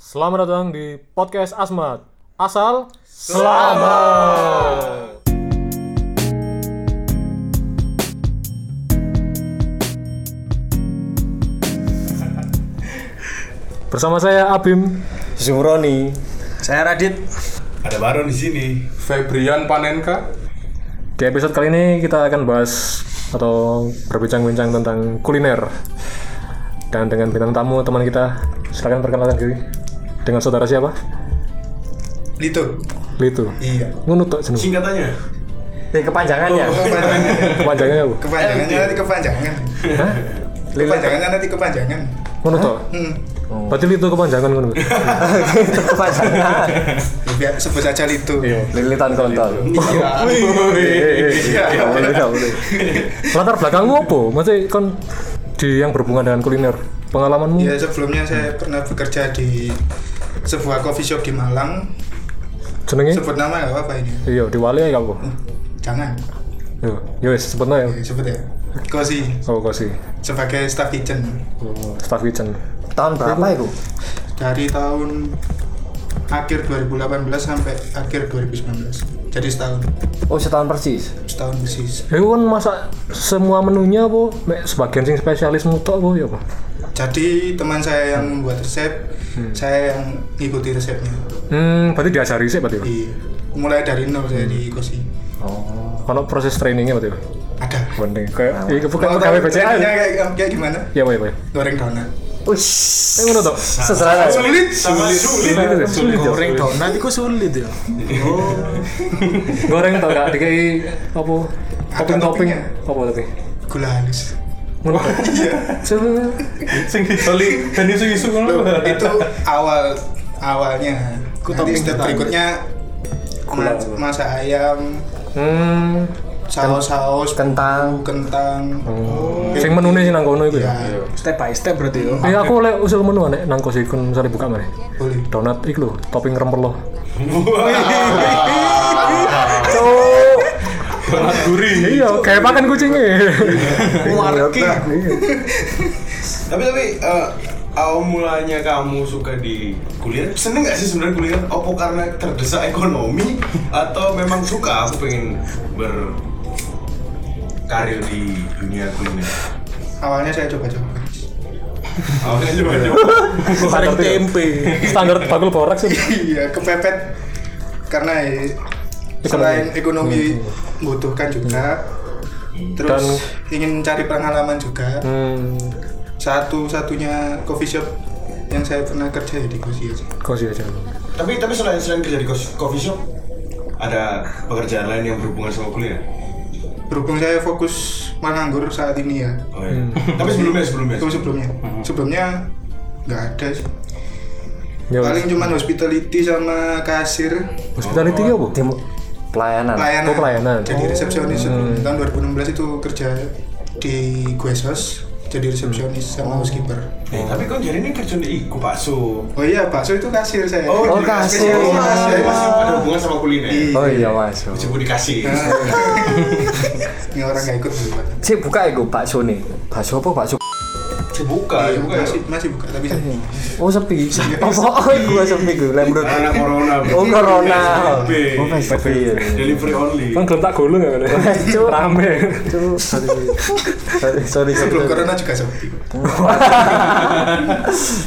Selamat datang di podcast Asmat. Asal selamat. Bersama saya Abim. Zumroni. Saya Radit. Ada Baron di sini. Febrian Panenka. Di episode kali ini kita akan bahas atau berbincang-bincang tentang kuliner. Dan dengan bintang tamu teman kita, silakan perkenalkan diri. Dengan saudara siapa? Lito. Litu. Iya. Ngono tok jeneng. Singkatannya. Eh kepanjangannya. Kepanjangannya. Kepanjangannya apa? Kepanjangannya nanti kepanjangan. Hah? Kepanjangannya nanti kepanjangan. Ngono tok. Hmm. Berarti Litu kepanjangan ngono. Itu kepanjangan. Ya, biar sebut saja Lito. Lilitan kontol. Iya. Iya. Latar belakangmu apa? Maksudnya kan di yang berhubungan dengan kuliner. Pengalamanmu? Ya sebelumnya saya pernah bekerja di sebuah coffee shop di Malang. Jenenge? Sebut nama nggak apa-apa ini. Iya, di Wali ya apa? Jangan. Yo, yo wis sebut ya. Ya, Sebut ya. Kosi Oh, kok sih. sebagai staff kitchen Oh, Staff kitchen. Tahun berapa itu? dari tahun akhir 2018 sampai akhir 2019. Jadi setahun. Oh setahun persis. Setahun persis. Ya kan masak semua menunya apa? Mek sebagian sing spesialis mutok apa ya apa? Jadi teman saya yang membuat resep, saya yang ngikuti resepnya. Hmm, berarti diajari sih berarti. Iya. Mulai dari nol saya di Kosi. Oh, kalau proses trainingnya berarti. Ada. Penting. Kayak iya bukan pegawai BCA. ya? kayak, kayak gimana? Iya, Pak, Pak. Goreng donat. Wih. Ngono tok. Seserahan. Sulit, Sulit. Sulit. Sulit, sulit. goreng donat itu sulit ya Goreng tok gak dikai apa? Topping-topping toppingnya. apa tapi? Gula halus. Ngono tok. Iya. Coba. Sing dibeli dan isu-isu ngono. itu awal awalnya. Ku Nanti topping berikutnya ma- masak ayam, Hmm. Saus-saus, Kentang. kentang. Oh. Sing menune sing nang kono iku ya. Ya, step by step berarti yo Eh aku oleh usul menu nek nang kosi kun misalnya buka mana? boleh. Donat iku lho, topping rempelo. Donat gurih. Iya, kayak makan kucingnya. Warki. Tapi tapi eh, awal mulanya kamu suka di kuliner seneng gak sih sebenarnya kuliner? Apa karena terdesak ekonomi atau memang suka aku pengen berkarir di dunia kuliner? Awalnya saya coba-coba. Awalnya coba coba. goreng tempe Standar bakul borak sih. Iya, kepepet karena ya, selain ekonomi membutuhkan juga, terus ingin cari pengalaman juga. Hmm, Satu-satunya coffee shop yang saya pernah kerja ya di Kosi aja. kosi aja. Tapi tapi selain selain kerja di coffee shop ada pekerjaan lain yang berhubungan sama kuliner? Berhubung saya fokus menganggur saat ini ya. Oh, iya. Tapi sebelumnya sebelumnya. Itu sebelumnya. Sebelumnya nggak ada sih. Ya, Paling cuma hospitality sama kasir, hospitality apa? Tim pelayanan. pelayanan. Oh, pelayanan. Jadi resepsionis. Tahun 2016 itu kerja di Guesos jadi resepsionis sama housekeeper. Eh, tapi kok jadi ini kerja di iku bakso. Oh iya, bakso itu kasir saya. Oh, jadi kasir. spesialis kasir. Iya. Masih ada hubungan sama kuliner. Iya. Oh iya masuk. Disebut dikasih. Ini orang nggak ikut dulu. Pak. Si buka iku bakso nih. Bakso apa bakso? Buka, Iya, buka. masih masih buka tapi saya. Oh sepi. Oh, oh iku sepi iku. Lembrut. Karena corona. Oh corona. Oh PSBB. Delivery only. Kan gelem tak gulung ya. Rame. Sorry. Sorry, sorry. Sebelum corona juga sepi.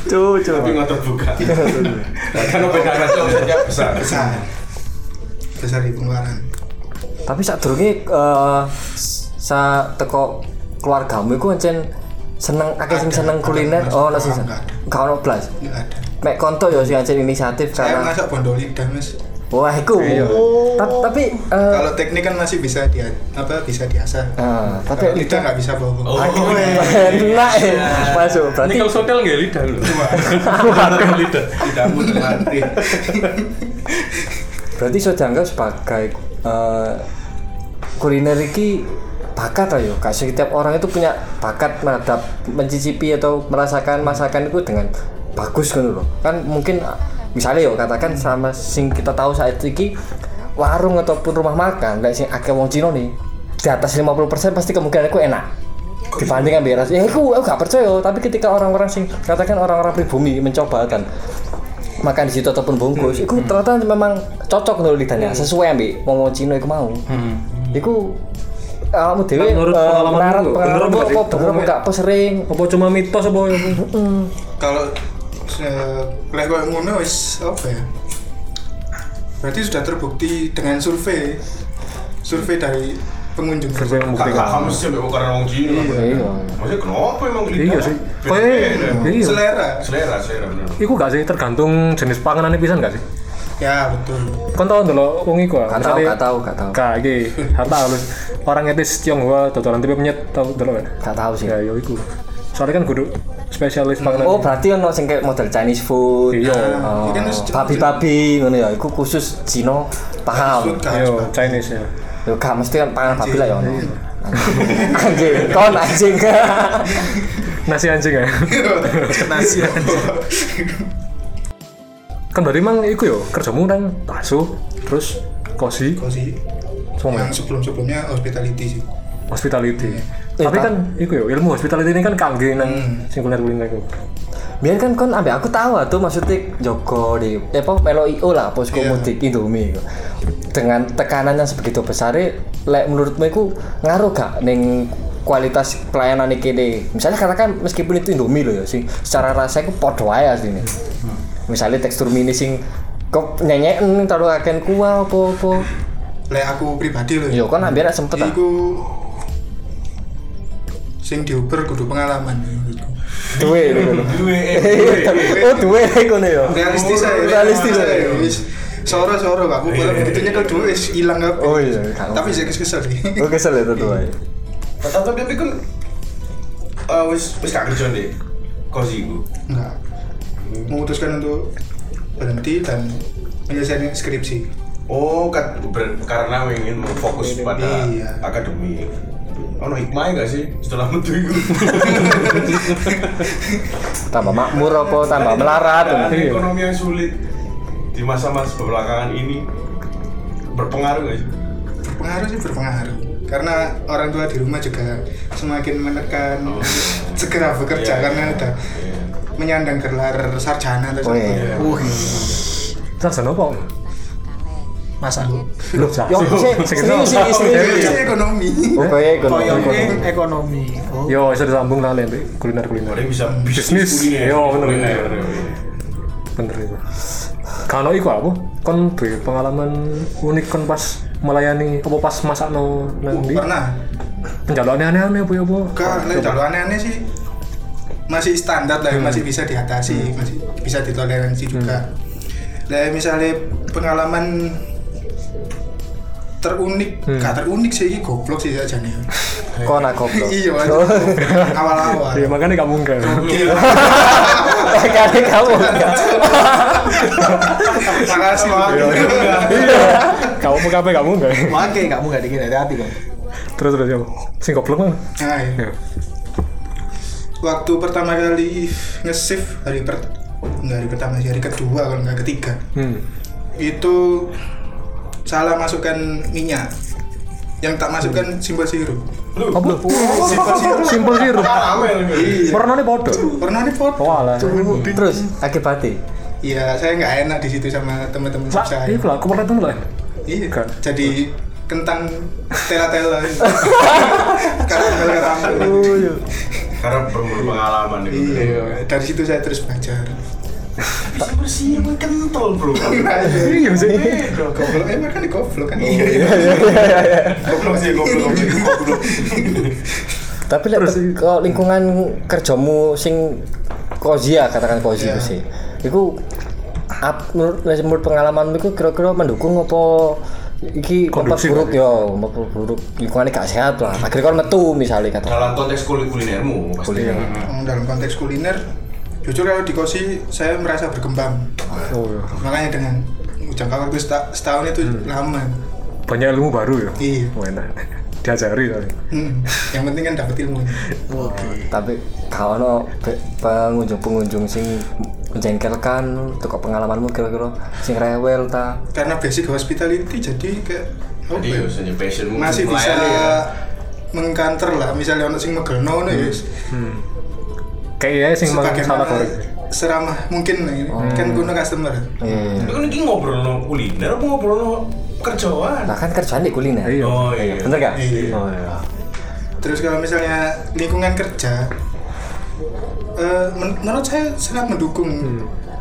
Cuk, cuk. Tapi ngotot buka. Karena beda saja besar. Besar. Besar di pengeluaran. Tapi saat durunge eh sa teko keluargamu iku encen seneng akeh sing seneng kuliner. Mas. Oh, ono sing Oh. Gak ono blas. Ada. Mek konto ya sing encen inisiatif Saya karena masak bondol lidah mas. Wah, iku. Ta- Tapi eh Kalau teknik kan masih bisa dia apa bisa diasah. ah, tapi Kalau lidah nggak bisa bawa. Oh, enak ya. Masuk. Berarti kalau hotel nggak lidah lu. Hotel lidah. Lidahmu terlatih. berarti sudah dianggap sebagai eh, kuliner iki bakat ayo gak setiap orang itu punya bakat terhadap mencicipi atau merasakan masakan itu dengan bagus kan loh kan mungkin misalnya yo katakan sama sing kita tahu saat ini warung ataupun rumah makan kayak sing akeh wong Cina nih di atas 50% pasti kemungkinan itu enak. Dibandingkan beras ya aku, aku gak percaya tapi ketika orang-orang sing katakan orang-orang pribumi mencoba kan makan di situ ataupun bungkus, itu ternyata memang cocok untuk lidahnya, sesuai ambil wong Cina itu mau. Iku kamu dewe Menurut eh, pengalaman apa apa sih? bener apa apa sering Apa cuma mitos apa ya? kalau se- lek koyo ngono wis apa ya berarti sudah terbukti dengan survei survei dari pengunjung Survei yang Gak membuktikan. paham sih karena orang Cina kan. Iya. Maksudnya kenapa emang lidah? Iya sih. Kayak iya. selera Selera, selera bener. Iku gak sih tergantung jenis panganan pisan gak sih? Ya betul Kon tau ndelok wong iku ah, Gak tahu, misalnya- gak tahu, gak tahu. Gak iki, harta halus. Orang etis Tionghoa dodolan tipe penyet tau ndelok kan? gak tahu sih Ya yo iku. Soalnya kan kudu spesialis panganan. oh berarti ono sing kayak model Chinese food Iya. Oh, kan babi-babi ngono ya iku khusus Cina paham Yo Chinese ya. yo gak mesti kan pangan babi lah ya ono anjing kon anjing Nasi anjing ya. Nasi kan berarti emang iku yo kerjamu nang tasu terus kosi Kosi semua yang sebelum sebelumnya hospitality sih hospitality. Eh, Tapi Pak. kan iku yo ilmu hospitality ini kan kangge nang Hmm. sing kuliner-kuliner iku. Biar kan kon ambek aku tahu tuh maksudnya Joko di eh apa melo IO lah posko Iya. mudik Indomie. Dengan tekanan yang sebegitu besar lek menurutmu itu ngaruh gak ning kualitas pelayanan kene. Misalnya katakan meskipun itu Indomie loh ya sing secara rasa itu podo ae asline. Misalnya tekstur mini sing kok nyenyeken terlalu aken kuah apa-apa. lek aku pribadi loh Yo kon ambil sempet ah. iku sing diuber kudu pengalaman menurutku Duwe lho. Duwe, Oh duwe kono ya. realistis saya Realistis saya ya. wis soro soro aku kalau begitu nyekel dua wis hilang apa Oh iya, tapi saya kesel sih Oh kesel ya tuh ae. Tapi tapi kan eh, wis wis gak kerja deh. Kosi iku. enggak memutuskan untuk berhenti dan menyelesaikan skripsi Oh, kan ber- karena ingin fokus pada Iya. akademik. Oh, no hikmahnya gak sih setelah metu itu? Tambah makmur apa tambah melarat. Keadaan Iya. ekonomi yang sulit di masa-masa belakangan ini berpengaruh gak sih? berpengaruh sih berpengaruh karena orang tua di rumah juga semakin menekan segera bekerja Iya, karena iya. udah Iya. Menyandang gelar sarjana atau Oh iya. Sarjana apa? Masa Loh, Yo, serius serius Iya, ekonomi Oh, kayak ekonomi. Ekonomi. Oh. Yo, bisa disambung lah lek kuliner-kuliner. Bisa Bisnis. kuliner. Yo, bener, Kuliner, bener. iya. Bener itu. Kalau iku aku kon pengalaman unik kon pas melayani apa pas masakno nang ndi? pernah Penjaluk aneh-aneh apa ya apa? Enggak, lek kalau aneh-aneh sih masih standar lah, masih bisa diatasi, masih bisa ditoleransi juga. Lah misalnya pengalaman terunik, gak terunik sih, goblok sih aja nih. Kok nak goblok. iya, aja. awal-awal. Ya makanya kamu enggak. Kali kamu enggak. Makasih. Iya. Kamu kape kamu enggak. Wake kamu gak dikit hati-hati kok. Terus terus ya. Sing goblok mah. Iya. Waktu pertama kali nge-shift hari per enggak hari pertama sih, hari kedua kalau enggak ketiga. Hmm. Itu salah masukkan minyak. Yang tak masukkan simpel sirup. Apa? Simpel sirup. Simpel sih. Rup. Karamel gitu. Warnane. Pernah nih foto. Oh alah. Terus akibatnya Iya, saya nggak enak di situ sama teman-teman saya. lah, aku pernah tuh lah. Iya, Kan. jadi kentang tela-tela. karamel karamel. Karena berumur pengalaman gitu. Iya, dari situ saya terus belajar. Bisa bersih emang kental bro. Iya sih. Goblok, emang kan goblok kan. Iya, Goblok sih, goblok, goblok, goblok. tapi kalau lingkungan kerjamu sing kozi ya katakan kozi Iya. itu sih. Iku menurut, menurut pengalamanmu iku kira-kira mendukung apa iki Kondusif, buruk ya? yo apa buruk lingkungannya gak sehat lah akhirnya kan metu misalnya kata Dalam konteks kulit kulinermu pasti. Kuliner. Hmm, Dalam konteks kuliner, jujur kalau di kosi saya merasa berkembang. Oh iya. Makanya dengan jangka waktu seta- setahun itu lama. Banyak ilmu baru ya. Iya. Oh, enak. Diajari tapi. Hmm, yang penting kan dapat ilmu. tapi kalau no pe- pengunjung-pengunjung sing menjengkelkan untuk pengalamanmu kira-kira sing rewel ta Karena basic hospitality jadi kayak apa Jadi ya? ya, masih bisa ya. mengkanter lah misalnya ono sing megelno ngono ya wis. Kayaknya sing mang Sebagaimana salah korek. seramah mungkin lah ini. Kan kuno customer. Iya. Itu kan ini ngobrol no kuliner apa ngobrol no kerjaan? Nah kan kerjaan di kuliner. Iya. Oh iya. Bener gak? Iya. Oh iya. Terus kalau misalnya lingkungan kerja, eh, men- menurut saya sangat mendukung.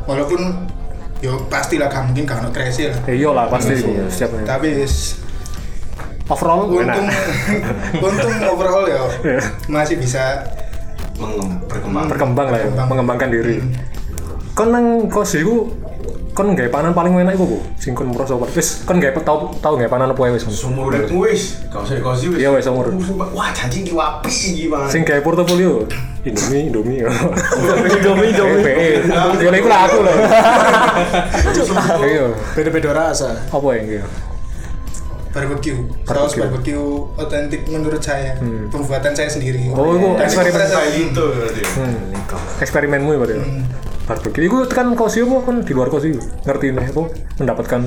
Walaupun yo pastilah gak mungkin gak ono crazy lah. Eh, iya lah pasti Iya, iya. setiap Tapi overall untung enak. untung overall ya masih bisa berkembang. berkembang lah ya, Berkembang. mengembangkan diri. Kon nang kos kon gawe panganan paling enak iku, Bu. Sing kon merasa wis kon gawe tau tau gawe panganan apa ya wis. Sumur uripmu wis, gak usah dikosi wis. Iya, wis, sumur. Wah, janji iki wapi iki. Sing gawe portofolio Indomie, Indomie. Indomie, Indomie. Ya lha iku lah aku lho. Iya. Beda-beda rasa. Apa ya gitu? barbecue saus Barbecue. otentik menurut saya pembuatan saya sendiri Oh, itu eksperimen. merasa- Itu berarti. Hmm. Eksperimenmu ya berarti. ya? Barbecue. Iku kan kosio mu kan di luar kosio. Ngerti nih apa mendapatkan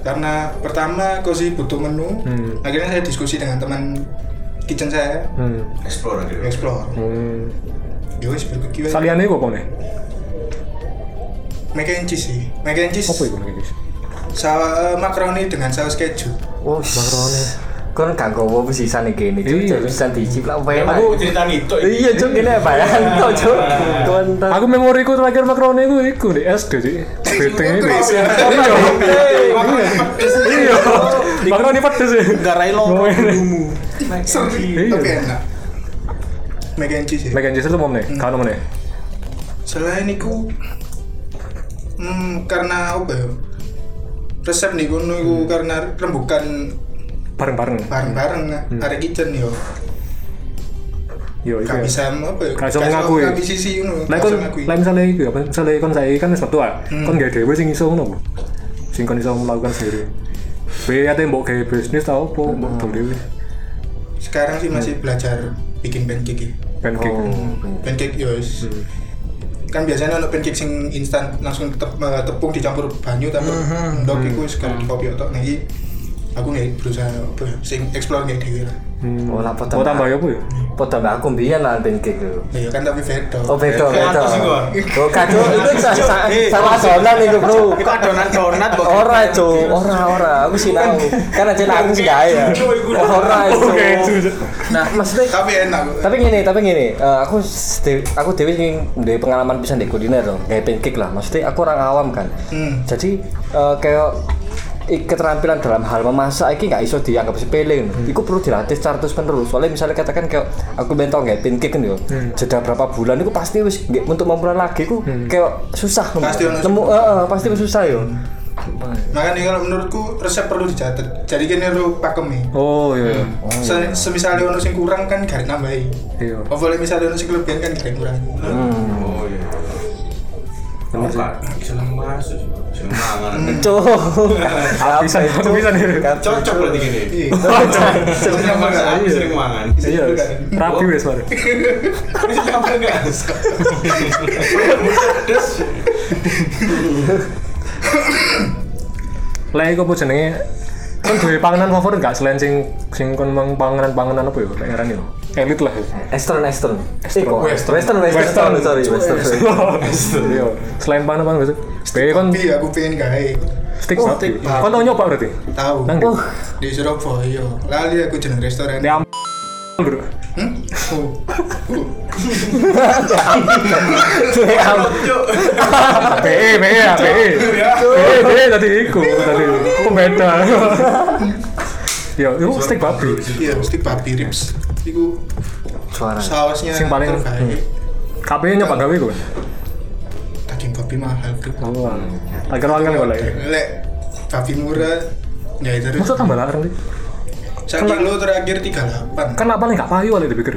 karena pertama kosi butuh menu Hmm. akhirnya saya diskusi dengan teman kitchen saya hmm. Explore gitu. explore hmm. ya wis barbecue. Saliannya apa nih? mac and cheese sih mac and cheese Apa iku nih? Sa- eh, makaroni dengan saus keju Oh, makaroni. Kon gak gowo sisan iki. Iya. Cuk, sisan diicip lah Aku enak. cerita itu. Iya, cuk ini apa ya? Kau cuk. Konten. Aku memoriku terakhir makaroni iku iku di SD sih. Bete ini. Iya. Iya. Makaroni pedes sih. Garai lo dulumu. Iya. tapi enak mac and cheese ya. Mac and cheese itu mau nih, kan mau nih. selain itu hmm, karena apa ya resep nih kono iku karena rembukan Bareng-bareng. bareng-bareng arek kitchen yo Yo, iya. gak bisa apa ya Gak bisa mengakui. gak bisa ngono Lah gak kon lah misalnya iku ya, misalnya kon saiki kan metu ah. Kon gawe dhewe sing iso ngono. Sing kon iso melakukan sendiri. Be ate mbok gawe bisnis tau apa mbok gawe dhewe. sekarang sih masih belajar bikin pancake ya. Pancake. pancake yo wis. Hmm. kan biasanya ono pancake sing instan langsung tep, eh, tepung dicampur banyu tapi ndok iku wis kalau di kopi otok nih aku nggak berusaha apa ya sing explore nggak dewe lah Hmm. Oh, lah Mau potong. tambah ya apa ya? Potong aku mbiyen lah pancake itu. ya kan tapi beda Oh, beda, beda. Oh, kacau itu sa- sa- salah adonan itu, Bro. Itu adonan donat kok. Ora, Cuk. Ora, ora. Aku sih tahu. Kan aja aku sih ya. Ora, Cuk. Nah, maksudnya tapi enak tapi gini tapi gini eh, aku aku dewi ingin dari pengalaman bisa di kuliner dong kayak pancake lah maksudnya aku orang awam kan Hmm. jadi eh, kayak keterampilan dalam hal memasak ini nggak iso dianggap sepele. Hmm. itu perlu dilatih secara terus menerus soalnya misalnya katakan kayak aku bentong kayak pancake kan yo jeda berapa bulan itu pasti wis nggak- untuk memulai lagi itu kayak susah. Pasti nemu eh, eh, pasti susah yo. Makanya kalau menurutku resep perlu dicatat. Jadi kan niru pakemnya Oh iya. Se semisalnya ono sing kurang kan gak nambahi. Iya. apa boleh misalnya ono sing kelebihan kan gak kurang. Oh iya. Seneng masuk, seneng mangan. Cuk. Bisa bisa nih. Cocok berarti gini. iya Seneng masak, aku sering mangan. Iya. Rapi wes mari. Bisa apa enggak? Terus Lah iku apa jenenge? Kon duwe panganan favorit gak selain sing sing kon mang panganan-panganan apa ya? Lek ngarani yo. Elit lah. ya. Eastern, Eastern. Eh, kok Western. Western, Western, sorry, Western. Iya. Selain panganan-panganan biasa. Be kon tapi aku pengen gawe stick Oh. Kon tau nyoba berarti? tahu Nang ndi? di Surabaya lali aku jeneng restoran Di am Bro. hmm? oh. oh. BE, BE ya, BE. BE, BE tadi iku, tadi pembeda. Ya, itu stick babi. iya stick babi ribs iku Suara. sausnya Sing paling- terbaik Kabeh nyoba gawe iku. daging babi mahal bro Oh. Agar wangan kok lek. lek babi murah ya itu terus Masa tambah larang sih? satu kilo terakhir 38 Kan paling gak payu kali dipikir.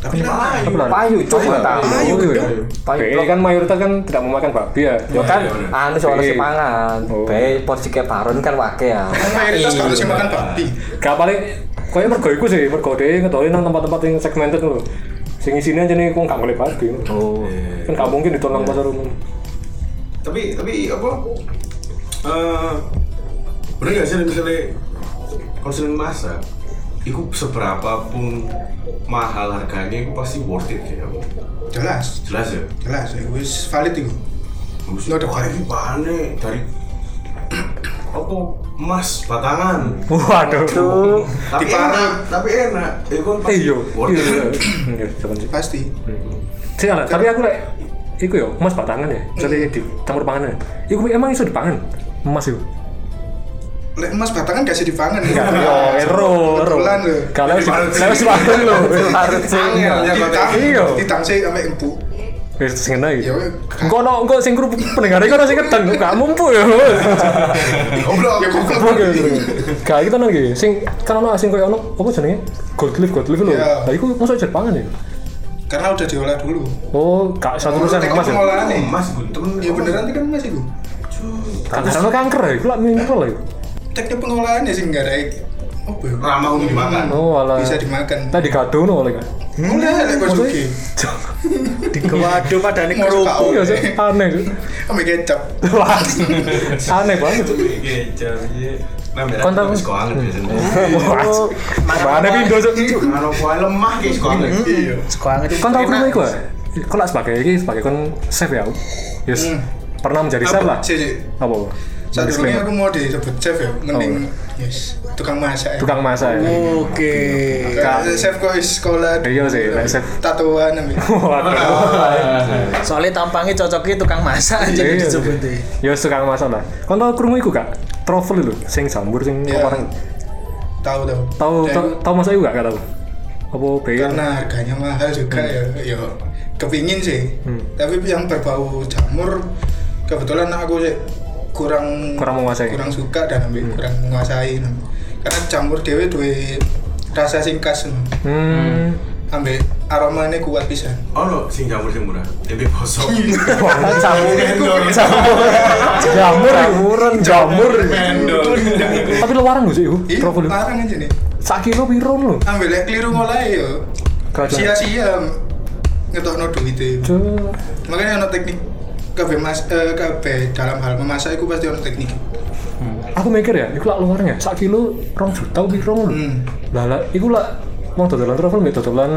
tapi larang. Payu, coba tahu. Payu, iya. Payu, blok. kan mayoritas kan tidak memakan babi ya. Yo kan, anu soalnya Iya. si pangan. Oh. Bae porsi kayak baron kan wake ya. mayoritas kalau sih makan babi Gak paling Kayaknya mergo iku sih, mergo dhewe ngedoli nang tempat-tempat yang segmented lho. Sing isine aja nih kok gak boleh babi. Oh. Kan gak mungkin ditolong pasar umum. tapi tapi apa? Eh bener gak sih misalnya kalau seneng masak Iku seberapa pun mahal harganya, itu pasti worth it ya. jelas Jelas ya. jelas wis valid itu Nggak ada ini bahannya dari apa emas batangan. Waduh. Tapi Diparut. enak, tapi enak. Itu kan Eh yo. worth it. Iya, coba sih. pasti Sih tapi aku lek iku yo emas batangan ya. Jadi dicampur pangan ya. Iku emang iso dipangan. Emas itu. lek emas batangan gak sih dipangan Yo, ero, ero. Kebetulan lho. Kalau si kalau si pangan lho. Harus sih. Ya ditang Iya. ditang sih sampai empuk Wis sing ngene ya iki. weh, Engko ono engko sing pendengar iki ono sing kedeng gak mumpu ya. Goblok. ya oke. Gak kita nang iki. Sing kan ono sing koyo ono apa jenenge? Gold leaf, gold leaf lho. Iya. Lah iku mosok jet pangan ya. karena udah diolah dulu Oh, gak 100% Teknik emas ya. pengolahan Emas gue temen. ya beneran kan emas itu Kan karena kanker ya, iku lak mineral lho. teknik pengolahan ya sih nggak ada ya Ramah untuk dimakan. Oh, alah. bisa dimakan Tadi gadono oleh kan. Mulai lek kok suki padane kerupuk. Iya sih, aneh. Kecap aneh banget. Kecap iya. Nah, Kon sekolah biasanya. Pindo cuk. Gua lemah sekolah. Iya. Sekolah itu. Kan tau enak. krungu iku ya? Kok lah sebagai iki sebagai kon chef ya. Yes. Hmm. Pernah menjadi chef lah. Apa? Saat ini aku mau disebut chef ya mending yes tukang masak ya Tukang masak ya. Oke. Ka- chef kok is sekolah Iya sih, lek chef. tatoan ambil Waduh. Soalnya tampangnya cocoknya tukang masak aja Iya. disebutnya. Ya tukang masak lah. Kon tau krungu iku gak? Truffle lho, sing jambur sing Iya. orang. tahu tahu Tahu Dan tahu tahu masak iku gak tahu? Apa bayar? karena harganya mahal juga ya ya kepingin sih Hmm. tapi yang berbau jamur kebetulan aku sih kurang Kurang menguasai. kurang suka dan ambil kurang menguasai karena jamur dewe duwe rasa sing khas no. Hmm. ambil aromanya kuat pisan Oh no, sing jamur sing murah. Tempe bosok. Wah, jamur. Jamur. Jamur. Jamuran jamur. Tapi lu warang lho sih lho. larang aja nih Sak kilo piro lho? ambil lek keliru mulai yo ada. sia-sia ngetokno duit itu Cuk. makanya ono teknik kabeh mas eh, kabeh dalam hal memasak itu pasti ono teknik Aku mikir ya, iku lak luarnya ya, sak kilo rong juta piro lho. hmm. Lah lah, iku lak mau dodolan travel mbek dodolan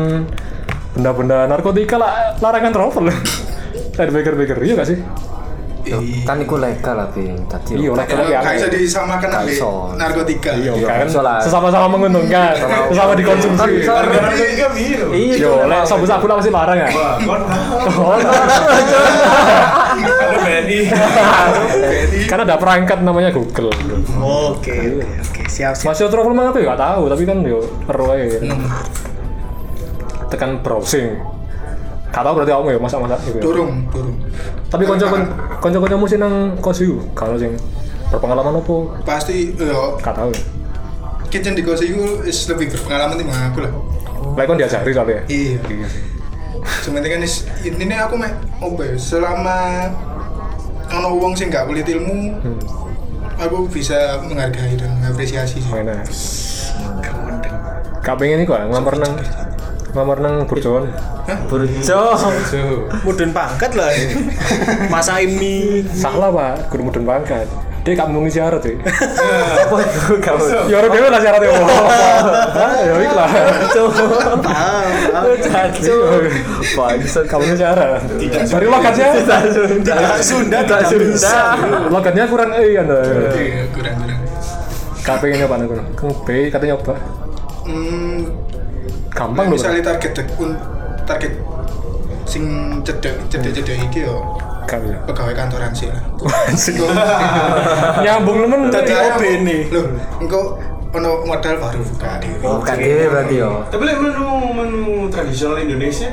benda-benda narkotika lah larangan travel. Saya pikir-pikir, iya gak sih? Kan iku legal lah, Bing. Tadi. Iya, legal. Tapi Gak bisa disamakan ambil narkotika Iya, Iya, kan salah. sesama-sama menguntungkan, sesama dikonsumsi. Harga biru. Iya, Yo, lek sabu-sabu lah pasti larang ya. Karena ada perangkat namanya Google. Oke, oke. Siap, siap. Masih mana aku ya gak tahu, tapi kan yo ero aja. Tekan browsing. Gak tahu berarti kamu ya masak-masak gitu. ya. durung durung Tapi konco sih nang kos iku, kalau sing berpengalaman apa? pasti yo Gak tahu. ya. kitchen di kos itu is lebih berpengalaman timbang aku lah Lah kon diajari soalnya. iya Iya sih. sementing kan is ini aku mek apa ya selama ono wong sing gak kulit ilmu Hmm. aku bisa menghargai dan mengapresiasi sih Mana? Gak pengen nih kok ngamar nang ngamar nang burjoan. Burjo. Mudun pangkat lah. Masa ini. Salah pak, kudu mudun pangkat. Dia gak memenuhi syarat sih. Apa itu kamu? Ya orang dewe lah syaratnya. Hah, ya iku lah. Cacu. Bangsat kamu ini syarat. Dari logatnya. Tidak Sunda, tidak bisa. Logatnya kurang eh anda. Iya, kurang kurang pengen nyoba nang kono. Kang B katanya nyoba. hmm, Gampang loh. misalnya target target sing cedek cedek cedek iki yo pegawai kantoran sih lah Nyambung nemen. Tadi OB nih. loh engkau ono modal baru buka Oh, kan gini berarti yo. Tapi lek menu menu tradisional Indonesia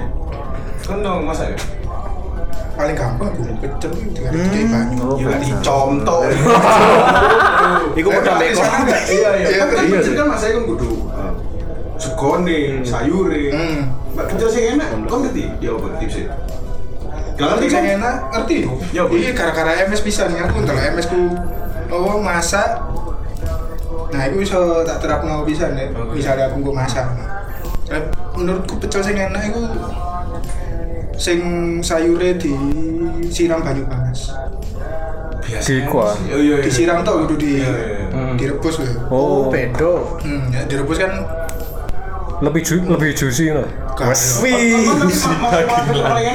kan dong masak ya? paling gampang bumbu pecel dengan kayak banyu Gila dicontoh. Iku nggak? Iya iya. Iya, Kan iya pecel kan masaknya kan kudu eh, segone, sayure. Hmm. Mbak pecel sing enak, kau ngerti? Ya apa tipsnya? Gak ngerti Ngerti kan? enak, ngerti Ya. Iya, gara-gara MS bisa nih aku kalau MS ku oh masak. Nah, itu bisa tak terapno bisa nih. Misalnya aku gue masak. Nah, Menurutku pecel sing enak itu sing sayure disiram banyu panas. Biasa. Di kuah. Iya iya. iya. Disiram tok kudu di Iya, iya, iya. direbus loh. Oh, bedo. Hmm, ya, direbus kan lebih ju lebih juicy loh ada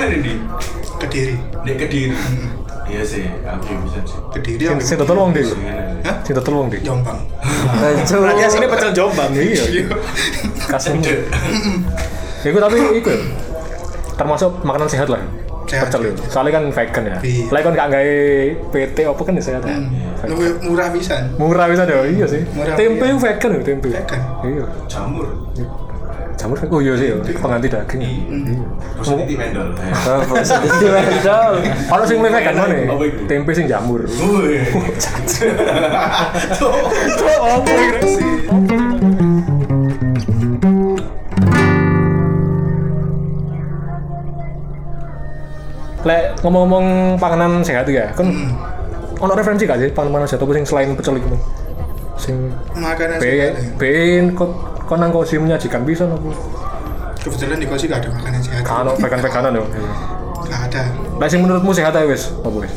di Kediri. di kediri. Iya sih, oke bisa sih. Kediri total wong deh Hah? total wong deh Jombang. Berarti aslinya pecel jombang. iya kasem itu tapi itu ya, termasuk makanan sehat lah Sehat. pecel itu soalnya kan vegan ya Iya. lah kan gak gawe PT apa kan ya sehat ya murah pisan. murah bisa deh iya sih tempe iya. vegan ya tempe Vegan. iya Jamur. Jamur oh iya sih ya. pengganti daging iya Positif mendol. Oh, di mendol. kalau sing mulai vegan mana tempe sing jamur. Lek ngomong-ngomong panganan sehat ya, kan ono referensi gak sih panganan sehat apa sing selain pecel itu? Sing Makanan sehat. ya. B kok kok nang kosi menyajikan bisa nopo? Kebetulan di kosi gak ada makanan sehat. Kan vegan-veganan yo. Gak ada. Lek sing menurutmu sehat ae wis, apa wis?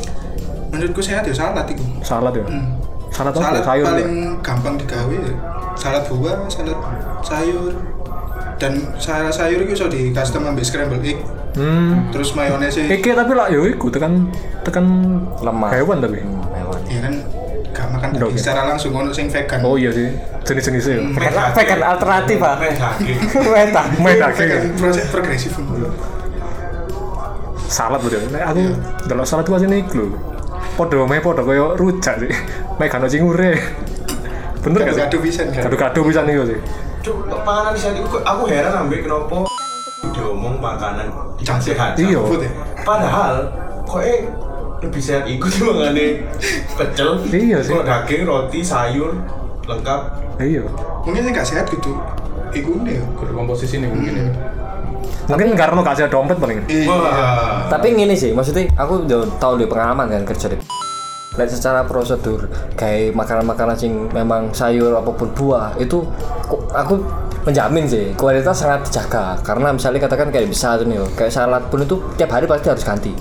Menurutku sehat ya salad itu. Salad ya. Salad apa? Salad Sayur. ya? paling gampang digawe ya. Salad buah, salad sayur. Dan salad sayur itu bisa di custom ambil scramble egg. Hmm. Terus mayones. Iki tapi lah yo iku tekan tekan Lemah. hewan tapi. Hewan. Ya kan gak makan daging ya. secara langsung ono sing vegan. Oh iya sih. Jenis-jenisnya ya. Vegan, vegan alternatif ah. Main Vegan daging. proses progresif. salad betul. Nek aku delok salad ku asine iku lho. Padha meh padha koyo rujak sih. Ono cingure. Bener gak sih? Gado pisan kan. Gado-gado bisa nih sih. Cuk, panganan itu kok- aku heran ambek kenapa diomong makanan yang sehat. Iya. Ya. Padahal kok eh lebih sehat iku timangane pecel. Iya sih. Kok daging, roti, sayur lengkap. Iya. Mungkin sing gak sehat gitu. Iku nih ya. Berkomposisi nih mungkin ya. Mungkin karena ada dompet paling. Iya. Wah. Tapi ngene sih, maksudnya aku udah tahu di pengalaman kan kerja di Lek secara prosedur kayak makanan-makanan sing memang sayur apa pun buah itu ku- aku menjamin sih kualitas sangat dijaga karena misalnya katakan kayak bisa tuh nih kayak salad pun itu tiap hari pasti harus ganti